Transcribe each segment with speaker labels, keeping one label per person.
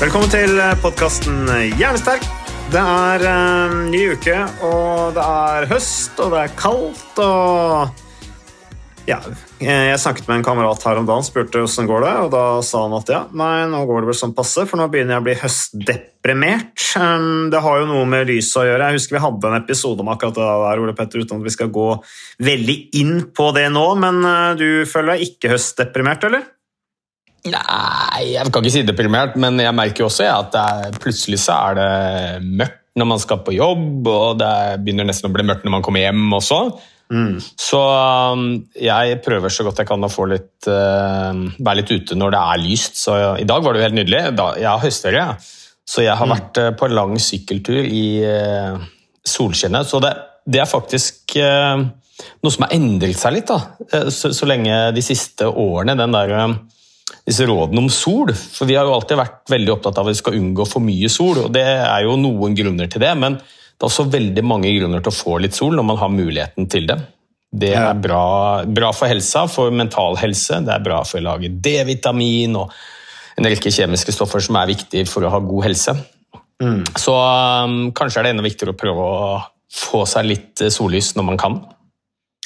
Speaker 1: Velkommen til podkasten Hjernesterk. Det er eh, ny uke, og det er høst, og det er kaldt, og Ja, jeg snakket med en kamerat her om dagen, spurte åssen går det, og da sa han at ja, nei, nå går det vel sånn passe, for nå begynner jeg å bli høstdeprimert. Um, Det har jo noe med lyset å gjøre. Jeg husker vi hadde en episode om akkurat det der, Ole Petter, uten at vi skal gå veldig inn på det nå, men eh, du føler deg ikke høstdeprimert, eller?
Speaker 2: Nei, jeg kan ikke si deprimert, men jeg merker jo også ja, at er, plutselig så er det mørkt når man skal på jobb, og det begynner nesten å bli mørkt når man kommer hjem også. Så um, jeg prøver så godt jeg kan å få litt, uh, være litt ute når det er lyst. Så i dag var det jo helt nydelig. Da, jeg har høstferie, så jeg har vært uh, på en lang sykkeltur i uh, solskinnet. Så det, det er faktisk noe som har endret seg litt, da. Så, så lenge de siste årene, den der disse rådene om sol. For vi har jo alltid vært veldig opptatt av at vi skal unngå for mye sol, og det er jo noen grunner til det, men det er også veldig mange grunner til å få litt sol når man har muligheten til det. Det er bra, bra for helsa, for mental helse, det er bra for å lage D-vitamin og en rekke kjemiske stoffer som er viktige for å ha god helse. Så um, kanskje er det enda viktigere å prøve å få seg litt eh, sollys når man kan.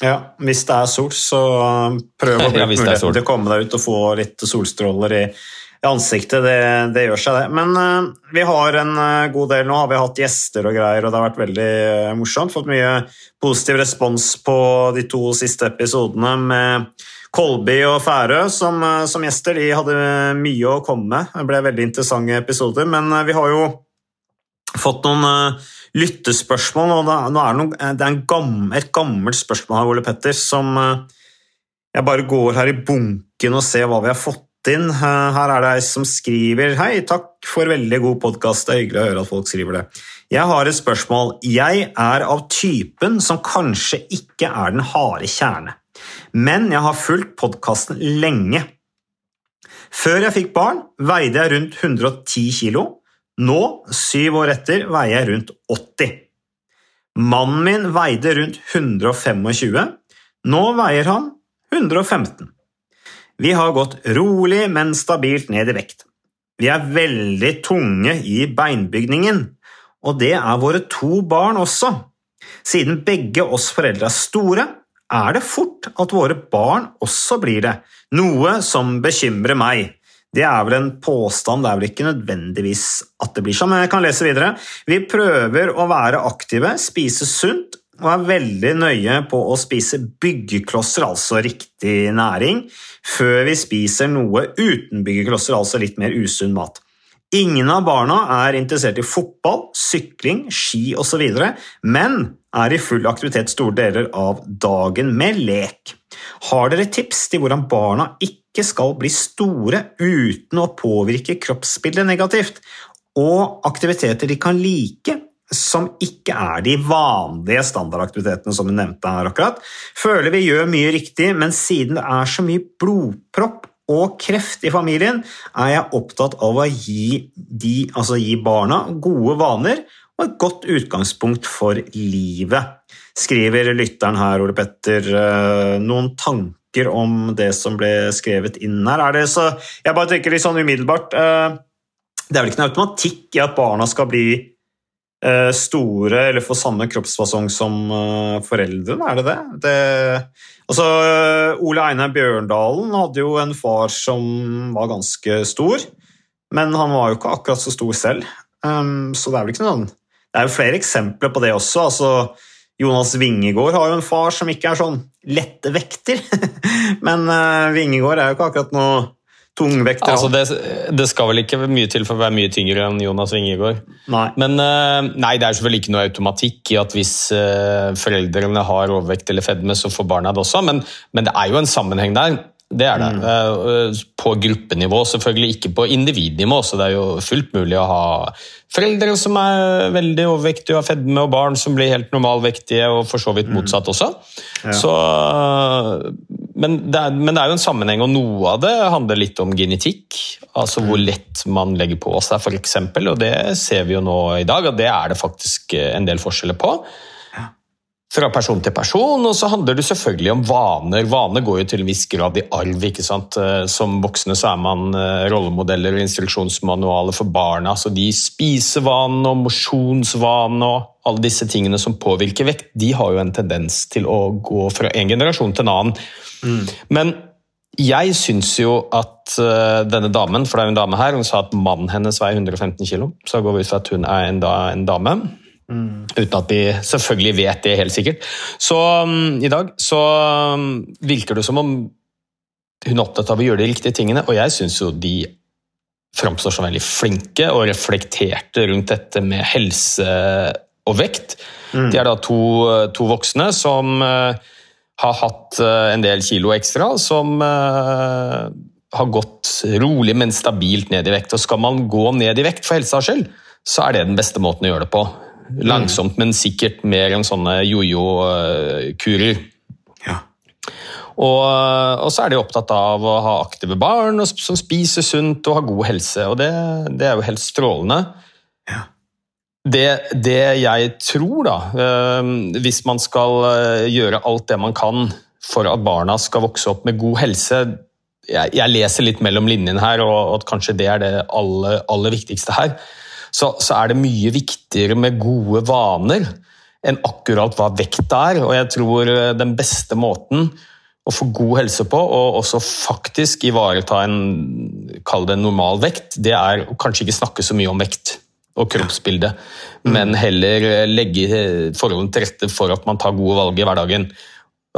Speaker 1: Ja, hvis det er sol, så uh, prøv å
Speaker 2: Ja,
Speaker 1: bruke muligheten til å komme deg ut og få litt solstråler i, i ansiktet. Det, det gjør seg, det. Men uh, vi har en uh, god del nå. Har vi hatt gjester og greier, og det har vært veldig uh, morsomt. Fått mye positiv respons på de to siste episodene med Kolby og Færø som, uh, som gjester. De hadde mye å komme med. Det ble veldig interessante episoder, men uh, vi har jo fått noen uh, lyttespørsmål. og Det er noe, det er en gam, et gammelt spørsmål her, Ole Petter, som uh, jeg bare går her i bunken og ser hva vi har fått inn. Uh, her er det ei som skriver Hei, takk for veldig god podkast. Det er hyggelig å høre at folk skriver det. Jeg har et spørsmål. Jeg er av typen som kanskje ikke er den harde kjerne, men jeg har fulgt podkasten lenge. Før jeg fikk barn, veide jeg rundt 110 kilo. Nå, syv år etter, veier jeg rundt 80. Mannen min veide rundt 125. Nå veier han 115. Vi har gått rolig, men stabilt ned i vekt. Vi er veldig tunge i beinbygningen, og det er våre to barn også. Siden begge oss foreldre er store, er det fort at våre barn også blir det, noe som bekymrer meg. Det er vel en påstand, det er vel ikke nødvendigvis at det blir sånn, men jeg kan lese videre. Vi prøver å være aktive, spise sunt og er veldig nøye på å spise byggeklosser, altså riktig næring, før vi spiser noe uten byggeklosser, altså litt mer usunn mat. Ingen av barna er interessert i fotball, sykling, ski osv., men er i full aktivitet store deler av dagen med lek. Har dere tips til hvordan barna ikke skal bli store uten å påvirke kroppsbildet negativt, og aktiviteter de kan like, som ikke er de vanlige standardaktivitetene som vi nevnte her akkurat, føler vi gjør mye riktig, men siden det er så mye blodpropp og kreft i familien, er jeg opptatt av å gi, de, altså gi barna gode vaner og et godt utgangspunkt for livet. Skriver lytteren her, Ole Petter, eh, noen tanker om det som ble skrevet inn her? Er det så, jeg bare tenker litt sånn umiddelbart eh, Det er vel ikke noe automatikk i at barna skal bli eh, store eller få samme kroppsfasong som foreldrene, er det det? det altså, Ole Einar Bjørndalen hadde jo en far som var ganske stor, men han var jo ikke akkurat så stor selv. Um, så det er vel ikke noe Det er jo flere eksempler på det også. altså Jonas Vingegård har jo en far som ikke er sånn lette vekter, men Vingegård er jo ikke akkurat noe tungvekter.
Speaker 2: Altså, det, det, skal vel ikke mye til for å være mye tyngre enn Jonas Vingegård.
Speaker 1: Nei.
Speaker 2: Men uh, nei, det er selvfølgelig ikke noe automatikk i at hvis uh, foreldrene har overvekt eller fedme, så får barna det også, men, men det er jo en sammenheng der. Det er det. Mm. På gruppenivå, selvfølgelig ikke på individnivå. Så det er jo fullt mulig å ha foreldre som er veldig overvektige og har fedme, og barn som blir helt normalvektige, og for så vidt mm. motsatt også. Ja. Så, men, det er, men, det er, jo en sammenheng, og noe av det handler litt om genetikk. Altså hvor mm. lett man legger på seg, f.eks. Og det ser vi jo nå i dag, og det er det faktisk en del forskjeller på fra person til person, og så handler det selvfølgelig om vaner. Vaner går jo til en viss grad i arv. ikke sant? Eh, som voksne så er man eh, rollemodeller og instruksjonsmanualer for barna. så De spisevanene og mosjonsvanene og alle disse tingene som påvirker vekt, de har jo en tendens til å gå fra en generasjon til en annen. Mm. Men jeg syns jo at uh, denne damen, for det er jo en dame her, hun sa at mannen hennes veier 115 kg, så går vi ut fra at hun er en, da, en dame. Mm. Uten at de selvfølgelig vet det helt sikkert. Så um, i dag så um, virker det som om hun er opptatt av å gjøre de riktige tingene, og jeg syns jo de framstår som veldig flinke og reflekterte rundt dette med helse og vekt. Mm. De er da to, to voksne som uh, har hatt uh, en del kilo ekstra, som uh, har gått rolig, men stabilt ned i vekt. Og skal man gå ned i vekt for helsa skyld, så er det den beste måten å gjøre det på. Langsomt, men sikkert mer enn sånne jojo-kurer.
Speaker 1: Ja.
Speaker 2: Og, og, så er de opptatt av å ha aktive barn som spiser sunt og har god helse. Og det, det er jo helt strålende.
Speaker 1: Ja.
Speaker 2: Det, det, jeg tror, da, øh, hvis man skal øh, gjøre alt det man kan for at barna skal vokse opp med god helse Jeg, jeg leser litt mellom linjene her, og, og kanskje det er det aller, aller viktigste her så, så er det mye viktigere med gode vaner enn akkurat hva vekt er. Og jeg tror eh, den beste måten å få god helse på, og også faktisk ivareta en kall det normal vekt, det er å kanskje ikke snakke så mye om vekt og kroppsbilde, mm. men heller eh, legge forholdene til rette for at man tar gode valg i hverdagen.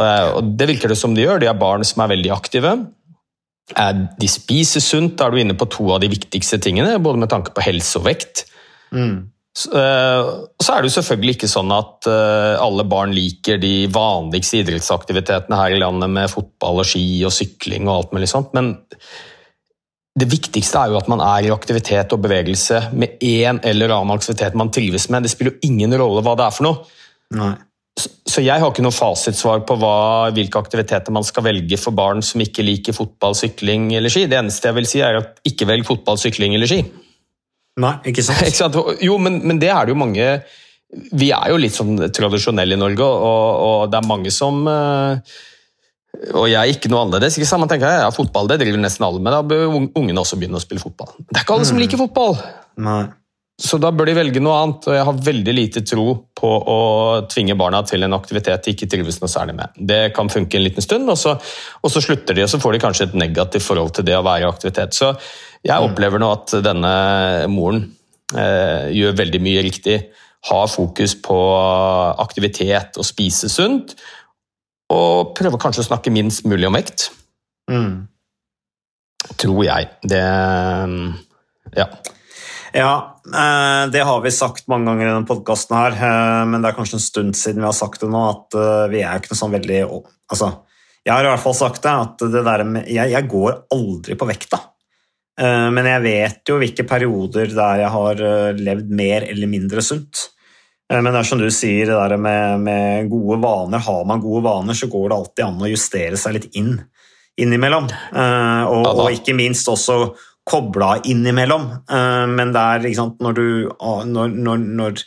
Speaker 2: Eh, og Det virker det som de gjør. De er barn som er veldig aktive. De spiser sunt, da er du inne på to av de viktigste tingene, både med tanke på helse og vekt.
Speaker 1: Mm.
Speaker 2: Så, uh, så er det jo selvfølgelig ikke sånn at uh, alle barn liker de vanligste idrettsaktivitetene her i landet med fotball og ski og sykling og alt mulig sånt, men det viktigste er jo at man er i aktivitet og bevegelse med en eller annen aktivitet man trives med. Det spiller jo ingen rolle hva det er for noe.
Speaker 1: Nei.
Speaker 2: Så jeg har ikke noe fasitsvar på hva, hvilke aktiviteter man skal velge for barn som ikke liker fotball, sykling eller ski. Det eneste jeg vil si er at ikke velg fotball, sykling eller ski.
Speaker 1: Nei, ikke sant?
Speaker 2: ikke sant? Jo, men, men, det er det jo mange Vi er jo litt sånn tradisjonelle i Norge, og, og det er mange som eh, og jeg er ikke noe annerledes. ikke sant? Man tenker ja, Fotball det driver nesten alle med, da bør ungene også begynne å spille fotball. Det er ikke alle som mm. liker fotball!
Speaker 1: Nei.
Speaker 2: Så da bør de velge noe annet, og jeg har veldig lite tro på å tvinge barna til en aktivitet de ikke trives noe særlig med. Det kan funke en liten stund, og så, og så slutter de, og så får de kanskje et negativt forhold til det å være i aktivitet. Så jeg mm. opplever nå at denne moren eh, gjør veldig mye riktig. Har fokus på aktivitet og spise sunt, og prøver kanskje å snakke minst mulig om vekt.
Speaker 1: Mm.
Speaker 2: Tror jeg. Det Ja.
Speaker 1: Ja, eh, det har vi sagt mange ganger i denne podkasten her, eh, men det er kanskje en stund siden vi har sagt det nå, at eh, vi er ikke noe sånn veldig Altså, jeg har i hvert fall sagt det, at det der med jeg, jeg går aldri på vekta. Men jeg vet jo hvilke perioder der jeg har levd mer eller mindre sunt. Men det er som du sier, det der med, med gode vaner. Har man gode vaner, så går det alltid an å justere seg litt inn innimellom. Og, og ikke minst også kobla innimellom. Eh, men det er liksom når du når, når, når,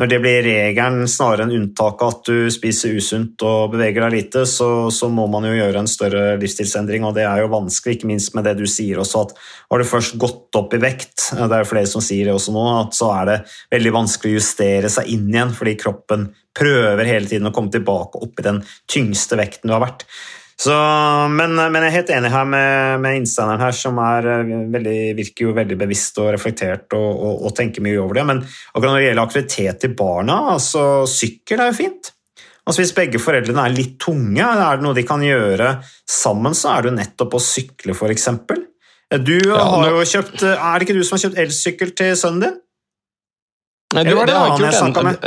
Speaker 1: når det blir regelen snarere enn unntaket at du spiser usunt og beveger deg lite, så, så, må man jo gjøre en større livsstilsendring, og det er jo vanskelig, ikke minst med det du sier også, at har du først gått opp i vekt, det er jo flere som sier det også nå, at så er det veldig vanskelig å justere seg inn igjen, fordi kroppen prøver hele tiden å komme tilbake opp i den tyngste vekten du har vært. Så, men, men, jeg er helt enig her med, med innsenderen her, som er, eh, veldig, virker jo veldig bevisst og reflektert og, og, og, tenker mye over det. Men akkurat når det gjelder aktivitet til barna, altså sykkel er jo fint. Altså Hvis begge foreldrene er litt tunge, er det noe de kan gjøre sammen, så er det jo nettopp å sykle, f.eks. Du ja, har jo kjøpt Er det ikke du som har kjøpt elsykkel til sønnen din?
Speaker 2: Nei, du, Eller var det, det han jeg snakka med?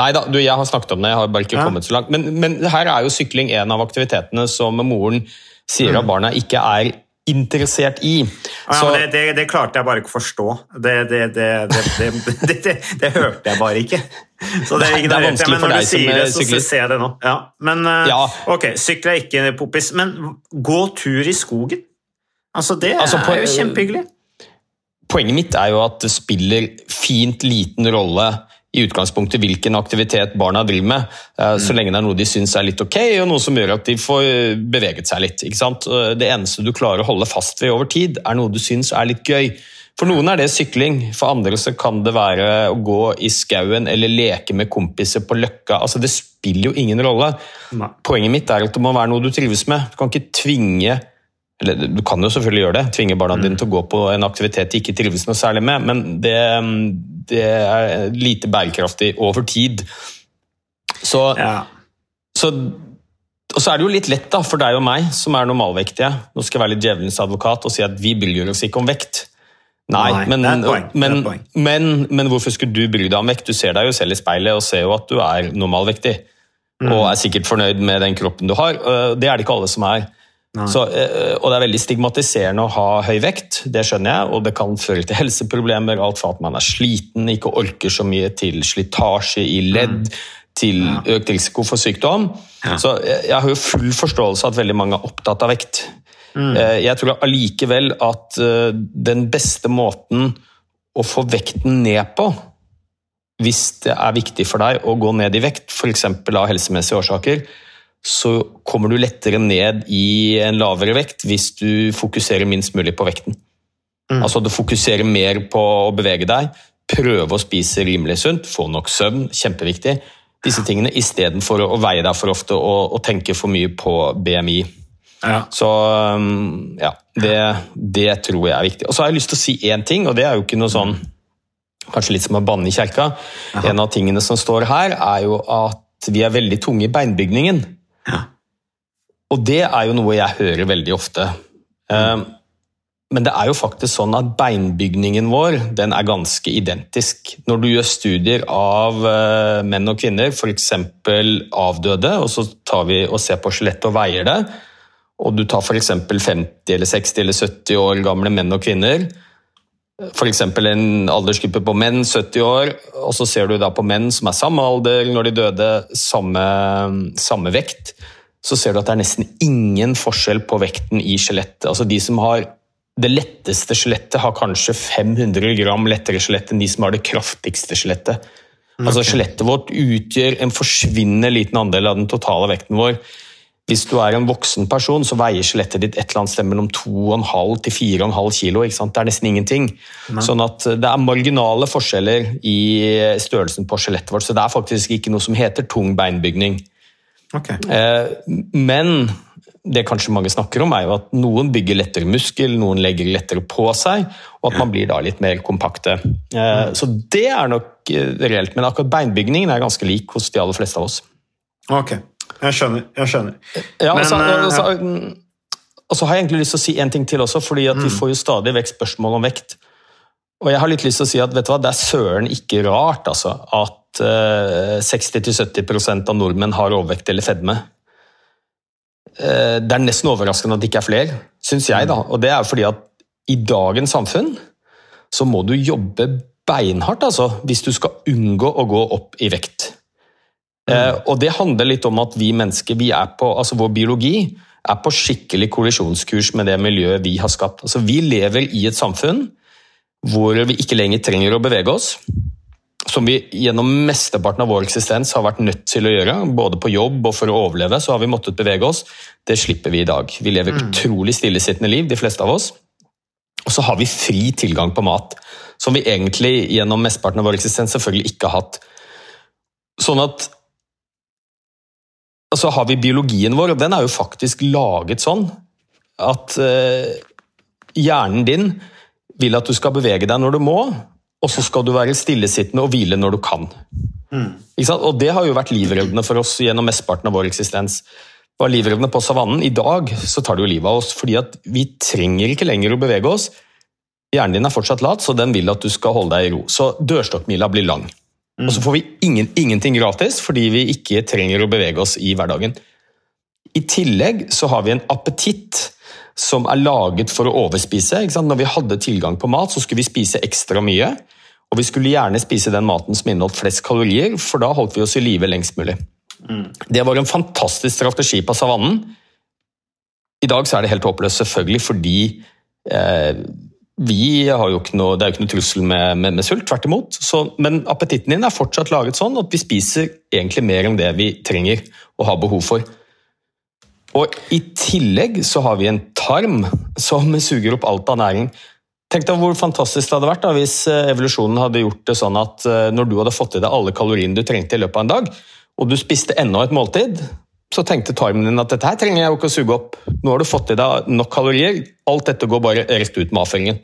Speaker 2: Nei da, du, jeg har snakket om det, jeg har bare ikke ja. kommet så langt. Men, men, her er jo sykling en av aktivitetene som moren sier at mm. barna ikke er interessert i.
Speaker 1: Ja, det, det, det, klarte jeg bare ikke å forstå. Det, det, hørte jeg bare ikke. Så det, Nei, det er vanskelig for deg som sykler. Så, så ser jeg det nå. Ja. Men eh, ja. ok, sykle er ikke poppis. Men gå tur i skogen? Altså, det altså, på, er jo kjempehyggelig.
Speaker 2: Poenget mitt er jo at det spiller fint liten rolle i utgangspunktet hvilken aktivitet barna driver med, eh, så mm. lenge det er noe de syns er litt ok, og noe som gjør at de får eh, beveget seg litt. Det eneste du klarer å holde fast ved over tid, er noe du syns er litt gøy. For noen er det sykling, for andre så kan det være å gå i skauen eller leke med kompiser på Løkka. Altså, det spiller jo ingen rolle. Poenget mitt er at det må være noe du trives med. Du kan ikke tvinge eller Du kan jo selvfølgelig gjøre det, tvinge barna dine mm. til å gå på en aktivitet de ikke trives noe særlig med, men det, det er lite bærekraftig over tid. Så, ja. så, og så er det jo litt lett da, for deg og meg, som er normalvektige, nå skal jeg være litt djevelens advokat og si at vi bryr oss ikke om vekt. Nei, Nei men, men, men, men, hvorfor skulle du bry deg om vekt? Du ser deg jo selv i speilet og ser jo at du er normalvektig. Mm. Og er sikkert fornøyd med den kroppen du har. Det er det ikke alle som er. Så, eh, og det er veldig stigmatiserende å ha høy vekt, det skjønner jeg, og det kan føre til helseproblemer, alt fra at man er sliten, ikke orker så mye, til slitasje i ledd, mm. til økt risiko for sykdom. Så jeg har jo full forståelse av at veldig mange er opptatt av vekt. Mm. Eh, jeg tror allikevel at eh, den beste måten å få vekten ned på, hvis det er viktig for deg å gå ned i vekt, f.eks. av helsemessige årsaker, så kommer du lettere ned i en lavere vekt hvis du fokuserer minst mulig på vekten. Mm. Altså Du fokuserer mer på å bevege deg, prøve å spise rimelig sunt, få nok søvn, kjempeviktig. Disse tingene Istedenfor å veie deg for ofte og, og tenke for mye på BMI. Ja. Så um, ja, det, det, tror jeg er viktig. Og så har jeg lyst til å si én ting, og det er jo ikke noe sånn Kanskje litt som å banne i kjerka. En av tingene som står her, er jo at vi er veldig tunge i beinbygningen. Og det er jo noe jeg hører veldig ofte. Mm. Men det er jo faktisk sånn at beinbygningen vår den er ganske identisk. Når du gjør studier av eh, menn og kvinner, f.eks. avdøde, og så tar vi og ser på skjelettet og veier det, og du tar f.eks. 50 eller 60 eller 70 år gamle menn og kvinner, f.eks. en aldersgruppe på menn 70 år, og så ser du da på menn som er samme alder når de døde, samme, samme vekt, så ser du at det er nesten ingen forskjell på vekten i skjelettet. Altså de som har det letteste skjelettet, har kanskje 500 gram lettere skjelett enn de som har det kraftigste skjelettet. Altså Skjelettet vårt utgjør en forsvinnende liten andel av den totale vekten vår. Hvis du er en voksen person, så veier skjelettet ditt et eller annet sted mellom 2,5 til 4,5 kilo. Det er nesten ingenting. Nei. Sånn at Det er marginale forskjeller i størrelsen på skjelettet vårt. Så det er faktisk ikke noe som heter tung beinbygning. Okay. Eh, men det kanskje mange snakker om, er jo at noen bygger lettere muskel, noen legger lettere på seg, og at man blir da litt mer kompakte. Eh. Så det er nok eh, reelt. Men akkurat beinbygningen er ganske lik hos de aller fleste av oss.
Speaker 1: Okay. Jeg skjønner. jeg skjønner.
Speaker 2: Ja, Men, og, så, og, så, og, så, har jeg egentlig lyst til å si en ting til også, fordi at mm. vi får jo stadig vekk spørsmål om vekt. Og jeg har litt lyst til å si at vet du hva, det er søren ikke rart altså, at uh, eh, 60-70% av nordmenn har overvekt eller fedme. Uh, det er nesten overraskende at det ikke er flere, syns jeg. da. Og det er fordi at i dagens samfunn så må du jobbe beinhardt altså, hvis du skal unngå å gå opp i vekt. Mm. Og det handler litt om at vi mennesker, vi er på, altså vår biologi er på skikkelig kollisjonskurs med det miljøet vi har skapt. Altså Vi lever i et samfunn hvor vi ikke lenger trenger å bevege oss. som vi gjennom mesteparten av vår eksistens har vært nødt til å gjøre, både på jobb og for å overleve, så har vi måttet bevege oss. Det slipper vi i dag. Vi lever utrolig stillesittende liv, de fleste av oss. Og så har vi fri tilgang på mat, som vi egentlig gjennom mesteparten av vår eksistens selvfølgelig ikke har hatt. Sånn at Og så har vi biologien vår, og den er jo faktisk laget sånn at eh, hjernen din vil at du skal bevege deg når du må, og så skal du være stillesittende og hvile når du kan. Ikke sant? Og det har jo vært livreddende for oss gjennom mesteparten av vår eksistens. Var livreddende på savannen. I dag så tar det jo livet av oss, fordi at vi trenger ikke lenger å bevege oss. Hjernen din er fortsatt lat, så den vil at du skal holde deg i ro. Så dørstokkmila blir lang. Og så får vi ingen, ingenting gratis fordi vi ikke trenger å bevege oss i hverdagen. I tillegg så har vi en appetitt som er laget for å overspise. Når vi hadde tilgang på mat, så skulle vi spise ekstra mye. Og vi skulle gjerne spise den maten som inneholdt flest kalorier, for da holdt vi oss i live lengst mulig. Det var en fantastisk strategi på savannen. I dag så er det helt håpløst, selvfølgelig, fordi eh, vi har jo ikke noe, det er jo ikke noe trussel med, med, med sult, tvert imot. Så, men appetitten din er fortsatt laget sånn at vi spiser egentlig mer enn det vi trenger og har behov for. Og I tillegg så har vi en tarm som suger opp alt av næring. Tenk deg hvor fantastisk det hadde vært da, hvis eh, evolusjonen hadde gjort det sånn at eh, når du hadde fått i deg alle kaloriene du trengte i løpet av en dag, og du spiste enda et måltid, så tenkte tarmen din at dette her trenger jeg jo ikke å suge opp. Nå har du fått i deg nok kalorier, alt dette går bare rett ut med avføringen.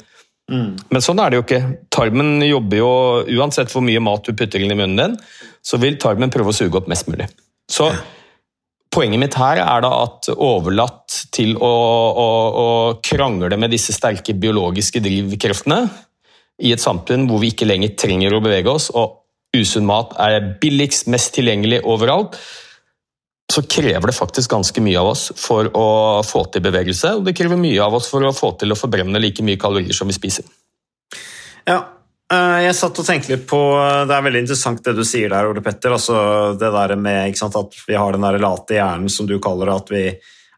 Speaker 2: Men sånn er det jo ikke. Tarmen jobber jo Uansett hvor mye mat du putter inn i munnen din, så vil tarmen prøve å suge opp mest mulig. Så Poenget mitt her er da at overlatt til å, å, å krangle med disse sterke biologiske drivkreftene i et samfunn hvor vi ikke lenger trenger å bevege oss, og usunn mat er billigst, mest tilgjengelig overalt, så krever det faktisk ganske mye av oss for å få til bevegelse. Og det krever mye av oss for å få til å forbrenne like mye kalorier som vi spiser.
Speaker 1: Ja, eh, jeg satt og tenkte litt på Det er veldig interessant det du sier der, Ole Petter. Altså det der med sant, at vi har den der late hjernen som du kaller det, at vi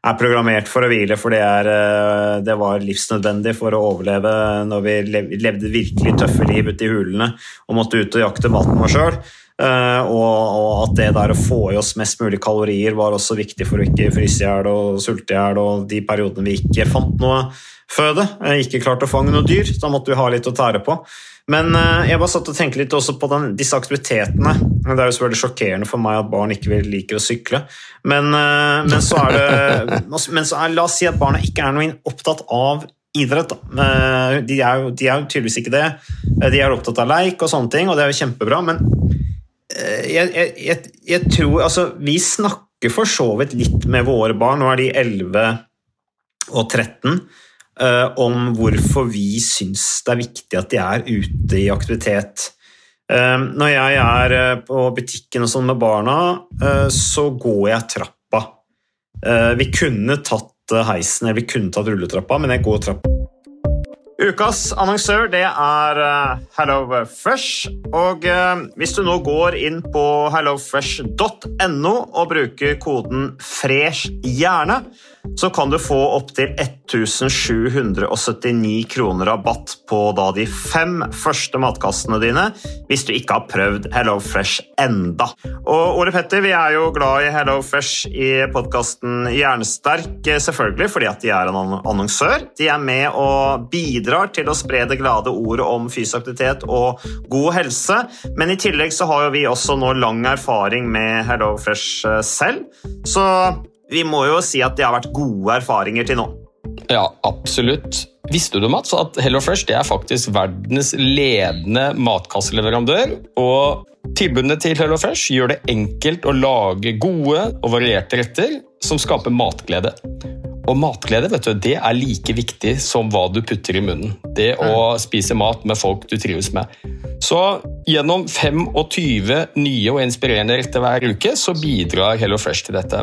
Speaker 1: er programmert for å hvile, for det, eh, det var livsnødvendig for å overleve når vi levde virkelig tøffe liv ute i hulene og måtte ut og jakte maten vår sjøl. Og, og at det der å få i oss mest mulig kalorier var også viktig for å ikke fryse i hjel og sulte i hjel, og de periodene vi ikke fant noe føde, eh, ikke klarte å fange noe dyr, da måtte vi ha litt å tære på. Men eh, jeg bare satt og tenkte litt også på den, disse aktivitetene. Det er jo selvfølgelig sjokkerende for meg at barn ikke vil- liker å sykle. Men, eh, men så er det men så er, La oss si at barna ikke er noe opptatt av idrett. Eh, De er, jo, de er jo tydeligvis ikke det. Eh, De er opptatt av leik og sånne ting, og det er jo kjempebra. Men eh, jeg, jeg, jeg, jeg tror Altså, vi snakker for så vidt litt med våre barn. Nå er de 11 og 13 uh, om hvorfor vi syns det er viktig at de er ute i aktivitet. Uh, når jeg er eh, på butikken og sånn med barna, uh, så går jeg trappa. Eh, vi kunne tatt eh, heisen, eller vi kunne tatt rulletrappa, men jeg går trappa. Ukas annonsør det er eh, HelloFresh. Og eh, hvis du nå går inn på hellofresh.no og bruker koden 'fresh hjerne', så kan du få opptil 1779 kroner rabatt på da de fem første matkassene dine hvis du ikke har prøvd HelloFresh enda. Og Ole Petter, vi er jo glad i HelloFresh i podkasten Hjernesterk, eh, selvfølgelig fordi at de er en annonsør. De er med og bidrar til å spre det glade ordet om fysisk aktivitet og god helse. Men i tillegg så har jo vi også nå lang erfaring med HelloFresh Fresh selv. Så vi må jo si at det har vært gode erfaringer til nå.
Speaker 2: Ja, absolutt. Visste du, Mats, at HelloFresh er faktisk verdens ledende matkasseleverandør? Og tilbudene til HelloFresh gjør det enkelt å lage gode og varierte retter som skaper matglede. Og matglede vet du, det er like viktig som hva du putter i munnen. Det å spise mat med folk du trives med. Så gjennom 25 nye og inspirerende retter hver uke så bidrar HelloFresh til dette.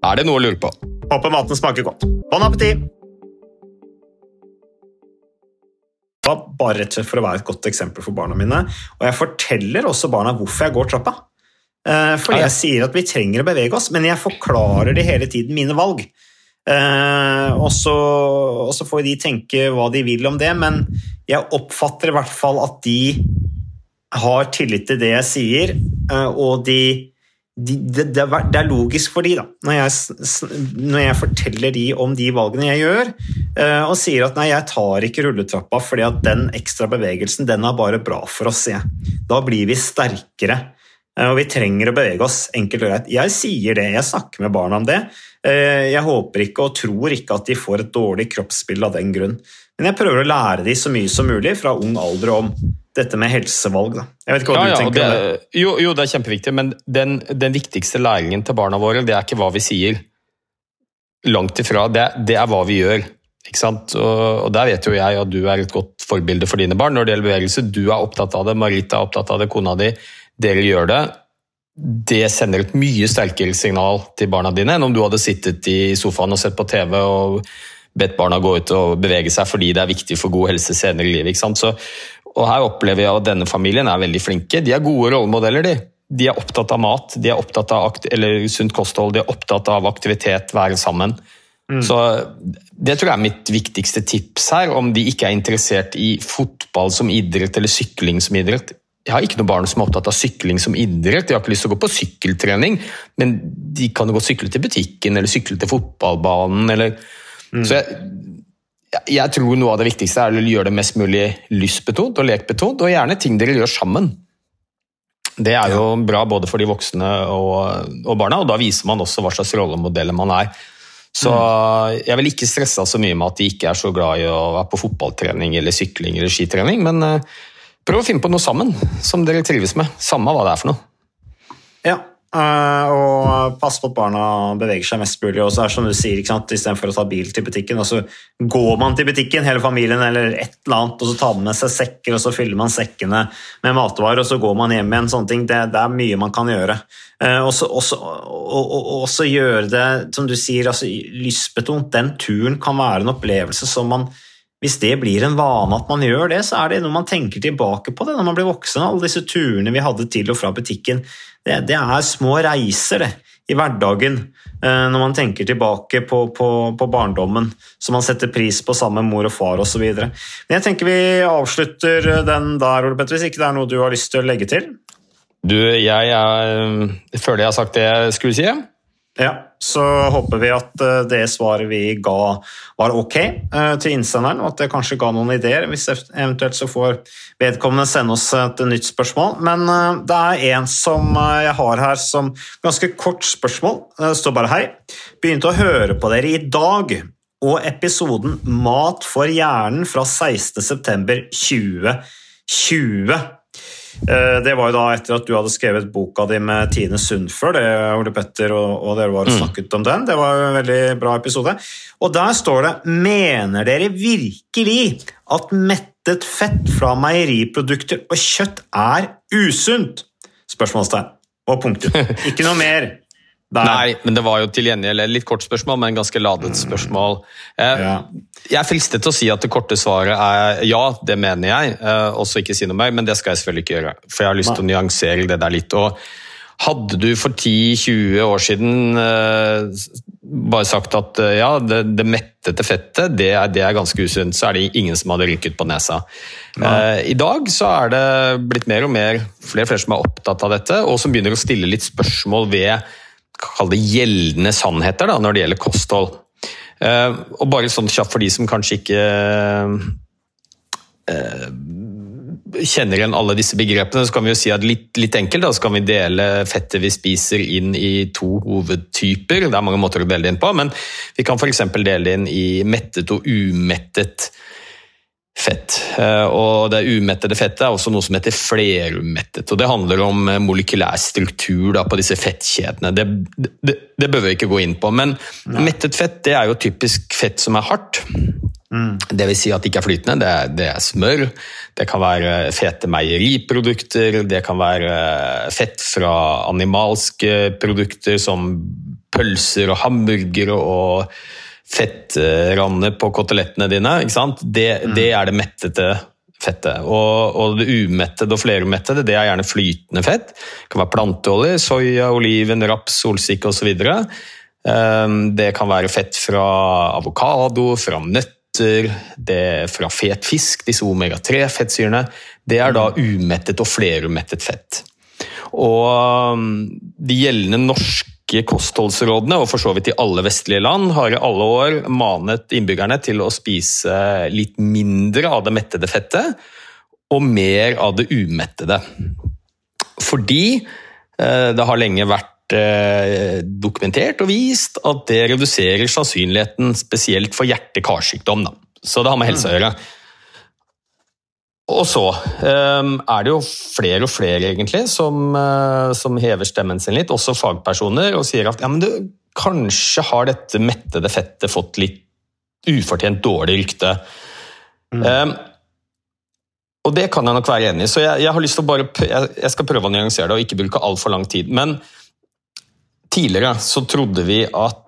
Speaker 2: Er det noe å lure på?
Speaker 1: Håper maten smaker godt. Bon appétit! Bare rett og slett for å være et godt eksempel for barna mine. Og jeg forteller også barna hvorfor jeg går trappa. Eh, fordi jeg sier at vi trenger å bevege oss, men jeg forklarer de hele tiden mine valg. Eh, og så, og så får de tenke hva de vil om det, men jeg oppfatter i hvert fall at de har tillit til det jeg sier, eh, og de, de, det, det, er logisk for de da, når jeg, når jeg, forteller de om de valgene jeg gjør, eh, og sier at nei, jeg tar ikke rulletrappa fordi at den ekstra bevegelsen den er bare bra for oss. Jeg. Da blir vi sterkere, eh, og vi trenger å bevege oss. Enkelt og greit. Jeg sier det, jeg snakker med barna om det. Jeg håper ikke og tror ikke at de får et dårlig kroppsbilde av den grunn. Men jeg prøver å lære dem så mye som mulig fra ung alder om dette med helsevalg. Da. Jeg vet ikke hva ja, du tenker
Speaker 2: det, om det? Jo, jo, det er kjempeviktig, men den, den, viktigste læringen til barna våre, det er ikke hva vi sier. Langt ifra. Det, det er hva vi gjør. Ikke sant? Og, og, Der vet jo jeg at du er et godt forbilde for dine barn når det gjelder bevegelse. Du er opptatt av det, Marita er opptatt av det, kona di. Dere gjør det. Det sender et mye sterkere signal til barna dine enn om du hadde sittet i sofaen og sett på TV og bedt barna gå ut og bevege seg fordi det er viktig for god helse senere i livet. Ikke sant? Så, og her opplever jeg at denne familien er veldig flinke. De er gode rollemodeller, de. De er opptatt av mat, de er opptatt av sunt kosthold, de er opptatt av aktivitet, være sammen. Mm. Så Det tror jeg er mitt viktigste tips her, om de ikke er interessert i fotball som idrett eller sykling som idrett. Jeg har ikke noen barn som er opptatt av sykling som idrett, de har ikke lyst til å gå på sykkeltrening, men de kan jo gå og sykle til butikken eller sykle til fotballbanen. eller... Mm. Så jeg, jeg tror noe av det viktigste er å gjøre det mest mulig lystbetont og lekbetont, og gjerne ting dere gjør sammen. Det er jo bra både for de voksne og, og barna, og da viser man også hva slags rollemodeller man er. Så mm. jeg vil ikke stresse så mye med at de ikke er så glad i å være på fotballtrening eller sykling eller skitrening, men uh, prøv å finne på noe sammen som dere trives med, samme hva det er for noe.
Speaker 1: Uh, og passe på at barna beveger seg mest mulig. Og så er det som du sier, Istedenfor å ta bil til butikken, og så går man til butikken, hele familien, eller et eller annet, og så tar man med seg sekker, og så fyller man sekkene med matvarer, og så går man hjem igjen. sånne ting, Det, det er mye man kan gjøre. Uh, og så gjøre det, som du sier, altså, lystbetont. Den turen kan være en opplevelse som man hvis det blir en vane at man gjør det, så er det noe man tenker tilbake på det når man blir voksen. Alle disse turene vi hadde til og fra butikken. Det, det er små reiser det, i hverdagen eh, når man tenker tilbake på, på, på, barndommen, som man setter pris på sammen med mor og far osv. Men jeg tenker vi avslutter den der, Ole Petter, hvis ikke det er noe du har lyst til å legge til?
Speaker 2: Du, jeg, jeg føler jeg har sagt det jeg skulle si.
Speaker 1: Ja, så håper vi at eh, det svaret vi ga var ok eh, til innsenderen, og at det kanskje ga noen ideer. Hvis eventuelt så får vedkommende sende oss et nytt spørsmål. Men eh, det er en som jeg har her som ganske kort spørsmål. Det står bare hei. Begynte å høre på dere i dag, og episoden Mat for hjernen fra 16.9.2020. Eh, Det var jo da etter at du hadde skrevet boka di med Tine Sundfør, det Ole Petter og, og dere var og snakket om den. Det var en veldig bra episode. Og der står det Mener dere virkelig at mettet fett fra meieriprodukter og kjøtt er usunt? Spørsmålstegn. Og punktum. Ikke noe mer. Der.
Speaker 2: Nei, men det var jo til gjengjeld litt kort spørsmål, men ganske ladet spørsmål. Eh,
Speaker 1: Ja.
Speaker 2: Jeg er fristet til å si at det korte svaret er ja, det mener jeg, eh, og så ikke si noe mer, men det skal jeg selvfølgelig ikke gjøre. For jeg har lyst til å nyansere det der litt. Og hadde du for 10-20 år siden eh, bare sagt at ja, det, det mettete fettet, det er, det er ganske usunt, så er det ingen som hadde rynket på nesa. Eh, I dag så er det blitt mer og mer flere og flere som er opptatt av dette, og som begynner å stille litt spørsmål ved kall det gjeldende sannheter da, når det gjelder kosthold. Eh, og bare sånn kjapt for de som kanskje ikke eh, kjenner igjen alle disse begrepene, så kan vi jo si at litt, litt enkelt da, så kan vi dele fettet vi spiser inn i to hovedtyper. Det er mange måter å dele det inn på, men vi kan f.eks. dele det inn i mettet og umettet. Eh, Og det umettede fettet er også noe som heter flerumettet. og Det handler om eh, molekylær struktur da, på disse fettkjedene. Det, det, det bør vi ikke gå inn på. Men mettet fett det er jo typisk fett som er hardt. Det vil si at det ikke er flytende. Det er, det er smør, det kan være fete meieriprodukter, det kan være fett fra animalske produkter som pølser og hamburgere og fettrandet på kotelettene dine. Ikke sant? Det, det er det mettete fettet. Og, og det umettede og flerumettede det er gjerne flytende fett. Det kan være planteolje, soya, oliven, raps, solsikke osv. Um, Det kan være fett fra avokado, fra nøtter, det fra fet fisk, disse omega-3-fettsyrene. Det er da umettet og flerumettet fett. Og um, de gjeldende norske kostholdsrådene, og for så vidt i alle vestlige land, har i alle år manet innbyggerne til å spise litt mindre av det mettede fettet og mer av det umettede. Fordi eh, det har lenge vært eh, dokumentert og vist at det reduserer sannsynligheten spesielt for hjerte-karsykdom. Så det har med helse å gjøre. Og så um, er det jo flere og flere egentlig som, uh, som hever stemmen sin litt, også fagpersoner, og sier at ja, men du, kanskje har dette mettede fettet fått litt ufortjent dårlig rykte. Um, og det kan jeg nok være enig i, så jeg, jeg har lyst til å bare, jeg, jeg skal prøve å nyansere det og ikke bruke altfor lang tid. Men tidligere så trodde vi at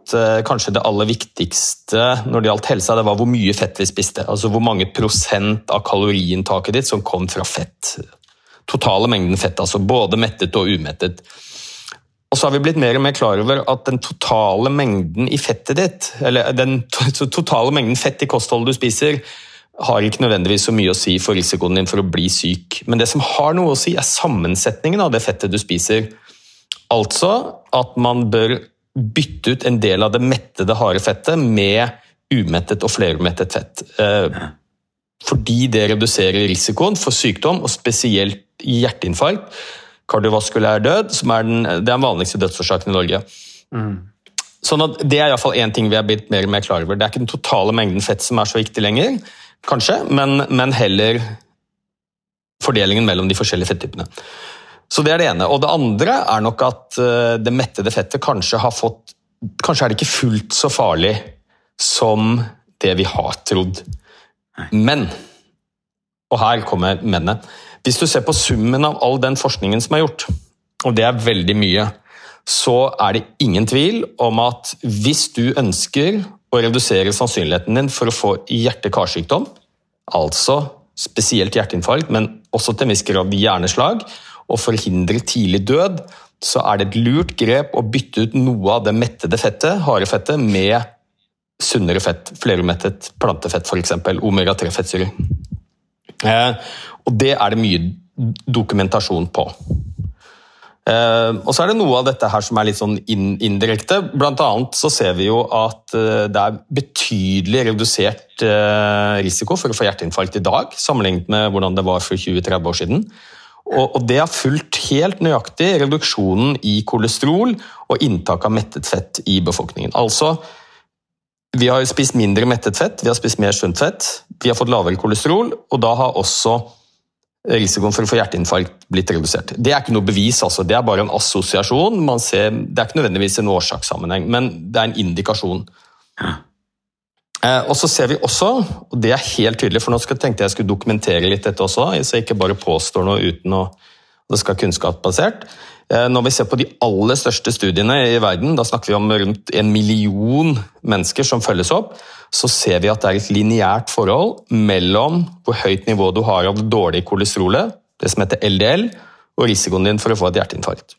Speaker 2: kanskje det aller viktigste når det gjaldt helsa, det var hvor mye fett vi spiste. Altså hvor mange prosent av kaloriinntaket ditt som kom fra fett. Totale mengden fett, altså både mettet og umettet. Og så har vi blitt mer og mer klar over at den totale mengden i fettet ditt, eller den totale mengden fett i kostholdet du spiser, har ikke nødvendigvis så mye å si for risikoen din for å bli syk. Men det som har noe å si, er sammensetningen av det fettet du spiser. Altså at man bør bytte ut en del av det mettede, harde fettet med umettet og flerumettet fett. Eh, Fordi det reduserer risikoen for sykdom, og spesielt hjerteinfarkt, kardiovaskulær død, som er den, det er den vanligste dødsårsaken i Norge. Sånn at Det er i hvert fall én ting vi er blitt mer og mer klar over. Det er ikke den totale mengden fett som er så viktig lenger, kanskje, men, men heller fordelingen mellom de forskjellige fettypene. Så Det er det ene. Og det andre er nok at eh, det mettede fettet kanskje har fått Kanskje er det ikke fullt så farlig som det vi har trodd. Men Og her kommer mennet. Hvis du ser på summen av all den forskningen som er gjort, og det er veldig mye, så er det ingen tvil om at hvis du ønsker å redusere sannsynligheten din for å få hjerte-karsykdom, altså spesielt hjerteinfarkt, men også til en viss grad hjerneslag, og forhindre tidlig død, så er det et lurt grep å bytte ut noe av det mettede fettet, harde fettet, med sunnere fett, flerumettet plantefett f.eks., omega-3-fettsyrer. Eh, og det er det mye dokumentasjon på. Eh, og så er det noe av dette her som er litt sånn indirekte. Blant annet så ser vi jo at eh, det er betydelig redusert risiko for å få hjerteinfarkt i dag, sammenlignet med hvordan det var for 20-30 år siden. Og, og det har fulgt helt nøyaktig reduksjonen i kolesterol og inntak av mettet fett i befolkningen. Altså, vi har spist mindre mettet fett, vi har spist mer sunt fett, vi har fått lavere kolesterol, og da har også risikoen for å få hjerteinfarkt blitt redusert. Det er ikke noe bevis, altså. det er bare en assosiasjon. Ser, det er ikke nødvendigvis en årsakssammenheng, men det er en indikasjon. Ja. Eh, og så ser vi også, og det er helt tydelig, for nå tenkte jeg skulle dokumentere litt dette også, så jeg ikke bare påstår noe uten å det skal være kunnskapsbasert. Eh, når vi ser på de aller største studiene i verden, da snakker vi om rundt en million mennesker som følges opp, så ser vi at det er et lineært forhold mellom hvor høyt nivå du har av det dårlige kolesterolet, det som heter LDL, og risikoen din for å få et hjerteinfarkt.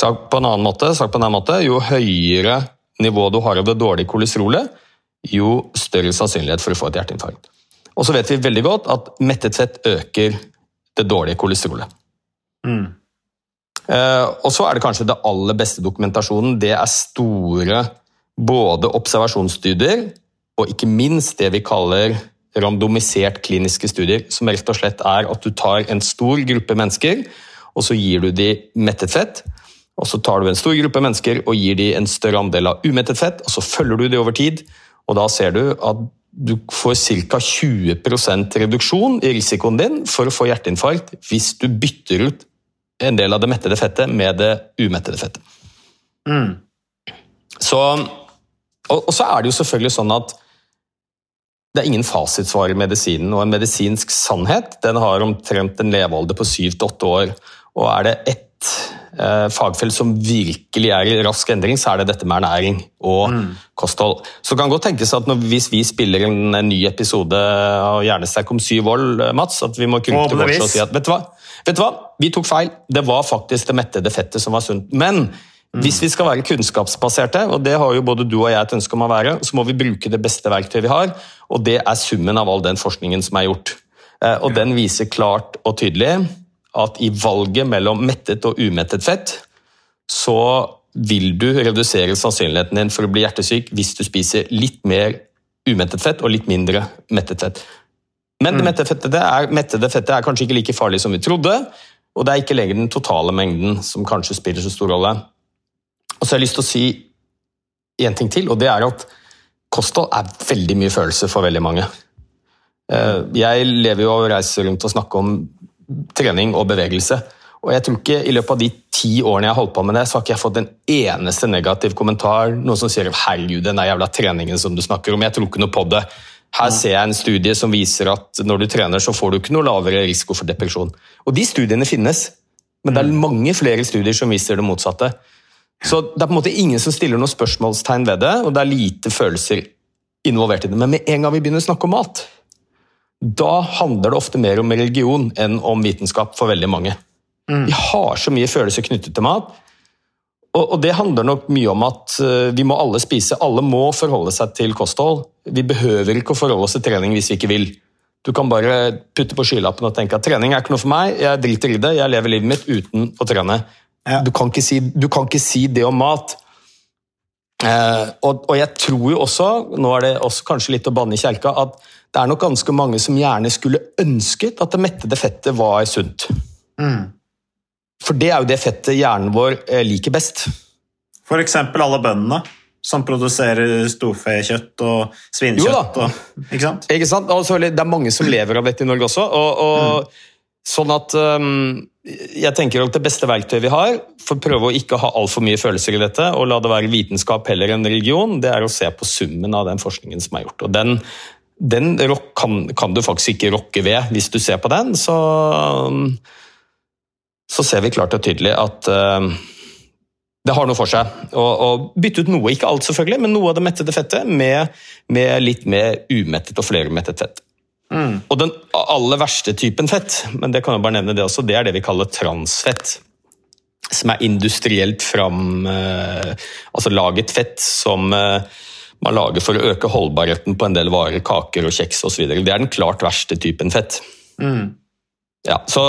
Speaker 2: Sagt på en annen måte, sagt på en annen måte jo høyere nivå du har av det dårlige kolesterolet, jo større sannsynlighet for å få et hjerteinfarkt. Og så vet vi veldig godt at mettet fett øker det dårlige kolesterolet. Mm. Eh, og så er det kanskje det aller beste dokumentasjonen. Det er store både observasjonsstudier og ikke minst det vi kaller randomisert kliniske studier, som rett og slett er at du tar en stor gruppe mennesker, og så gir du de mettet fett. Og så tar du en stor gruppe mennesker og gir de en større andel av umettet fett, og så følger du de over tid, og da ser du at du får ca. 20% reduksjon i risikoen din for å få hjerteinfarkt hvis du bytter ut en del av det mettede fettet med det umettede fettet. Mm. Så, og, og, så er det jo selvfølgelig sånn at det er ingen fasitsvar i medisinen, og en medisinsk sannhet den har omtrent en levealder på syv til åtte år. Og er det ett eh, fagfelt som virkelig er i rask endring, så er det dette med ernæring og mm. kosthold. Så det kan godt tenkes at når, hvis vi spiller en, en ny episode av Hjernesterk om syv år, Mats, at vi må krype til bords og si at vet du hva, Vet du hva? Vi tok feil. Det var faktisk det mettede fettet som var sunt. Men mm. hvis vi skal være kunnskapsbaserte, og det har jo både du og jeg et ønske om å være, så må vi bruke det beste verktøyet vi har, og det er summen av all den forskningen som er gjort. Eh, og den viser klart og tydelig at i valget mellom mettet og umettet fett, så vil du redusere sannsynligheten din for å bli hjertesyk hvis du spiser litt mer umettet fett og litt mindre mettet fett. Men det mm. mettede fettet er, mettede fettet er kanskje ikke like farlig som vi trodde, og det er ikke lenger den totale mengden som kanskje spiller så stor rolle. Og så har jeg lyst til å si én ting til, og det er at kosthold er veldig mye følelse for veldig mange. Eh, jeg lever jo og reiser rundt og snakker om trening og bevegelse. Og jeg tror ikke I løpet av de ti årene jeg har holdt på med det, så har ikke jeg fått en eneste negativ kommentar. Noen som sier 'herregud, den jævla treningen som du snakker om'. Jeg tror ikke noe på det. Her ser jeg en studie som viser at når du trener, så får du ikke noe lavere risiko for depresjon. Og de studiene finnes, men det er mm. mange flere studier som viser det motsatte. Så det er på en måte ingen som stiller noe spørsmålstegn ved det, og det er lite følelser involvert i det. Men med en gang vi begynner å snakke om mat, da handler det ofte mer om religion enn om vitenskap for veldig mange. Mm. Vi har så mye følelser knyttet til mat og, Det handler nok mye om at eh, vi må alle spise. Alle må forholde seg til kosthold. Vi behøver ikke å forholde oss til trening hvis vi ikke vil. Du kan bare putte på skylappen og tenke at trening er ikke noe for meg, jeg driter i det, jeg lever livet mitt uten å trene. Ja. Du, kan si, du, kan ikke si, det om mat. Eh, og, og, jeg tror jo også, nå er det også kanskje litt å banne i kjerka, at det er nok ganske mange som gjerne skulle ønsket at det mettede fettet var sunt. Mm. For det er jo det fettet hjernen vår eh, liker best.
Speaker 1: F.eks. alle bøndene som produserer storfekjøtt og svinekjøtt. Og, ikke sant?
Speaker 2: Ikke sant? Altså, det er mange som lever av dette i Norge også. og, og mm. Sånn at um, jeg tenker at Det beste verktøyet vi har for å prøve å ikke ha altfor mye følelser i dette, og la det være vitenskap heller enn religion, det er å se på summen av den forskningen som er gjort. Og Den, den kan, kan, du faktisk ikke rokke ved. Hvis du ser på den, så så ser vi klart og tydelig at uh, det har noe for seg å, bytte ut noe, ikke alt selvfølgelig, men noe av det mettede fettet med, med litt mer umettet og flermettet fett. Mm. Og den aller verste typen fett, men det kan jeg bare nevne det også, det er det vi kaller transfett. Som er industrielt fram uh, Altså laget fett som uh, man lager for å øke holdbarheten på en del varer, kaker og kjeks osv. Det er den klart verste typen fett. Mm. Ja, så,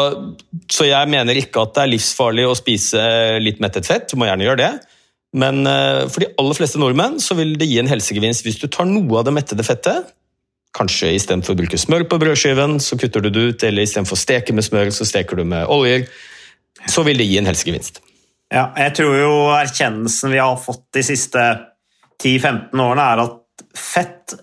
Speaker 2: så, jeg mener ikke at det er livsfarlig å spise litt mettet fett. Du må gjerne gjøre det. Men uh, for de aller fleste nordmenn så vil det gi en helsegevinst hvis du tar noe av det mettede fettet. Kanskje istedenfor å bruke smør på brødskiven, så kutter du det ut. Eller istedenfor å steke med smør, så steker du med oljer. Så vil det gi en helsegevinst.
Speaker 1: Ja, jeg tror jo erkjennelsen vi har fått de siste 10-15 årene, er at fett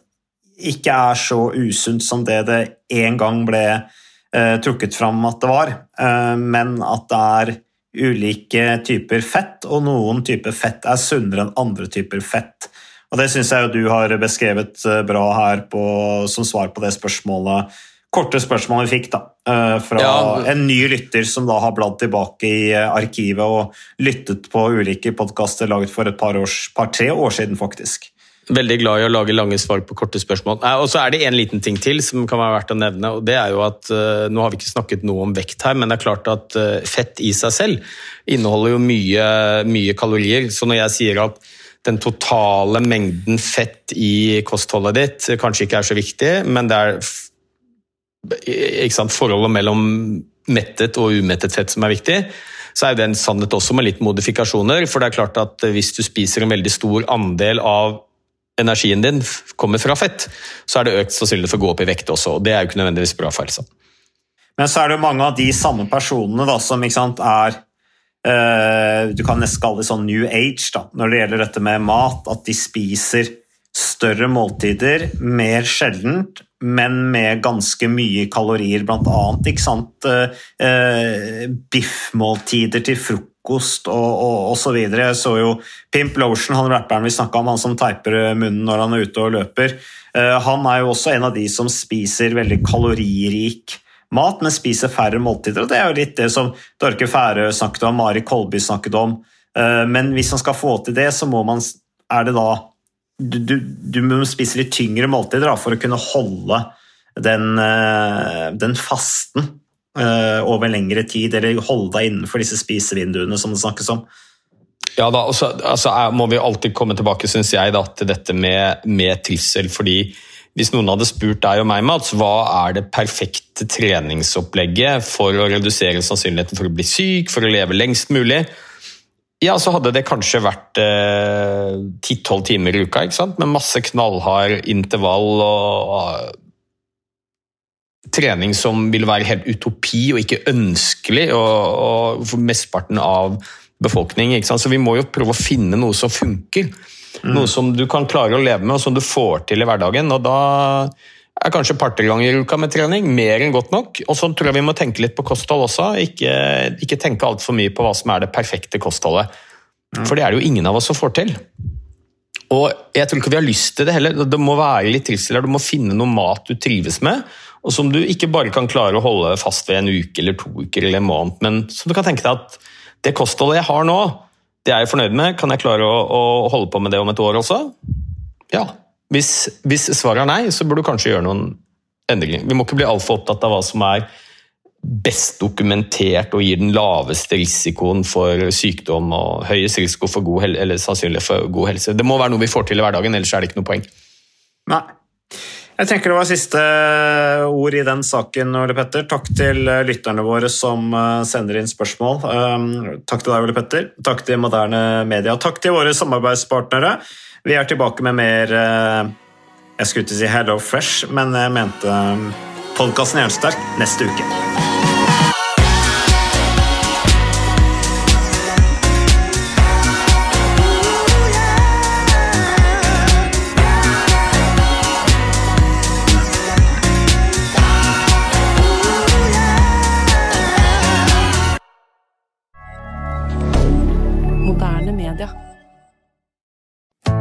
Speaker 1: ikke er så usunt som det det en gang ble eh, trukket fram at det var, eh, men at det er ulike typer fett, og noen typer fett er sunnere enn andre typer fett. Og Det syns jeg du har beskrevet eh, bra her på, som svar på det spørsmålet korte spørsmålet vi fikk da, eh, fra ja. en ny lytter som da har bladd tilbake i eh, arkivet og lyttet på ulike podkaster laget for et par-tre år, par, år siden, faktisk.
Speaker 2: Veldig glad i å lage lange svar på korte spørsmål. Og så er det en liten ting til som kan være verdt å nevne. og det er jo at uh, Nå har vi ikke snakket noe om vekt her, men det er klart at fett i seg selv inneholder jo mye, mye kalorier. Så når jeg sier at den totale mengden fett i kostholdet ditt kanskje ikke er så viktig, men det er sant, forholdet mellom mettet og umettet fett som er viktig, så er det en sannhet også med litt modifikasjoner. For det er klart at hvis du spiser en veldig stor andel av energien din kommer fra fett, så er det økt sannsynlighet for å gå opp i vekt også. og Det er jo ikke nødvendigvis bra for helsa.
Speaker 1: Men så er det jo mange av de samme personene da, som sant, er uh, Du kan nesten kalle det sånn new age da, når det gjelder dette med mat. At de spiser større måltider mer sjeldent, men med ganske mye kalorier, blant annet. Ikke sant? Eh, biffmåltider til frokost og, og videre. Jeg så jo Pimp Lotion, han rapperen vi snakka om, han som teiper munnen når han er ute og løper. Eh, han er jo også en av de som spiser veldig kaloririk mat, men spiser færre måltider. og Det er jo litt det som Dorke Færø snakket om, Mari Kolby snakket om. Eh, men hvis man skal få til det, så må man er det da du, du, du må spise litt tyngre måltider for å kunne holde den, eh, den fasten uh, over lengre tid, eller holde deg innenfor disse spisevinduene som det snakkes om.
Speaker 2: Ja, da, også, altså, må vi alltid komme tilbake synes jeg, da, til dette med, med trivsel. fordi hvis noen hadde spurt deg og meg, Mats, hva er det perfekte treningsopplegget for å redusere sannsynligheten for å bli syk, for å leve lengst mulig, ja, så hadde det kanskje vært ti-tolv eh, timer i uka, ikke sant? med masse knallhard intervall og trening som vil være helt utopi og ikke ønskelig og, og for mesteparten av befolkningen. Ikke sant? Så vi må jo prøve å finne noe som funker. Mm. Noe som du kan klare å leve med og som du får til i hverdagen. og da er kanskje et par-tre ganger i uka med trening mer enn godt nok. Og så tror jeg vi må tenke litt på kosthold også. Ikke, ikke tenke altfor mye på hva som er det perfekte kostholdet. Mm. For det er det jo ingen av oss som får til. Og jeg tror ikke vi har lyst til det heller. Det må være litt trivsel her. Du må finne noe mat du trives med og som du ikke bare kan klare å holde fast ved en uke eller to uker eller en måned, men som du kan tenke deg at det kostholdet jeg har nå, det er jeg fornøyd med, kan jeg klare å, å holde på med det om et år også? Ja. Hvis, hvis svaret er nei, så burde du kanskje gjøre noen endringer. Vi må ikke bli altfor opptatt av hva som er best dokumentert og gir den laveste risikoen for sykdom og høyest risiko for god eller sannsynlig for god helse. Det må være noe vi får til i hverdagen, ellers er det ikke noe poeng.
Speaker 1: Nei. Jeg tenker det var siste ord i den saken, Ole Petter. Takk til eh, lytterne våre som eh, sender inn spørsmål. Um, takk til deg, Ole Petter. Takk til Moderne Media. Takk til våre samarbeidspartnere. Vi er tilbake med mer eh, Jeg skulle ikke si Hello Fresh, men jeg mente um, podkasten Jernsterk neste uke.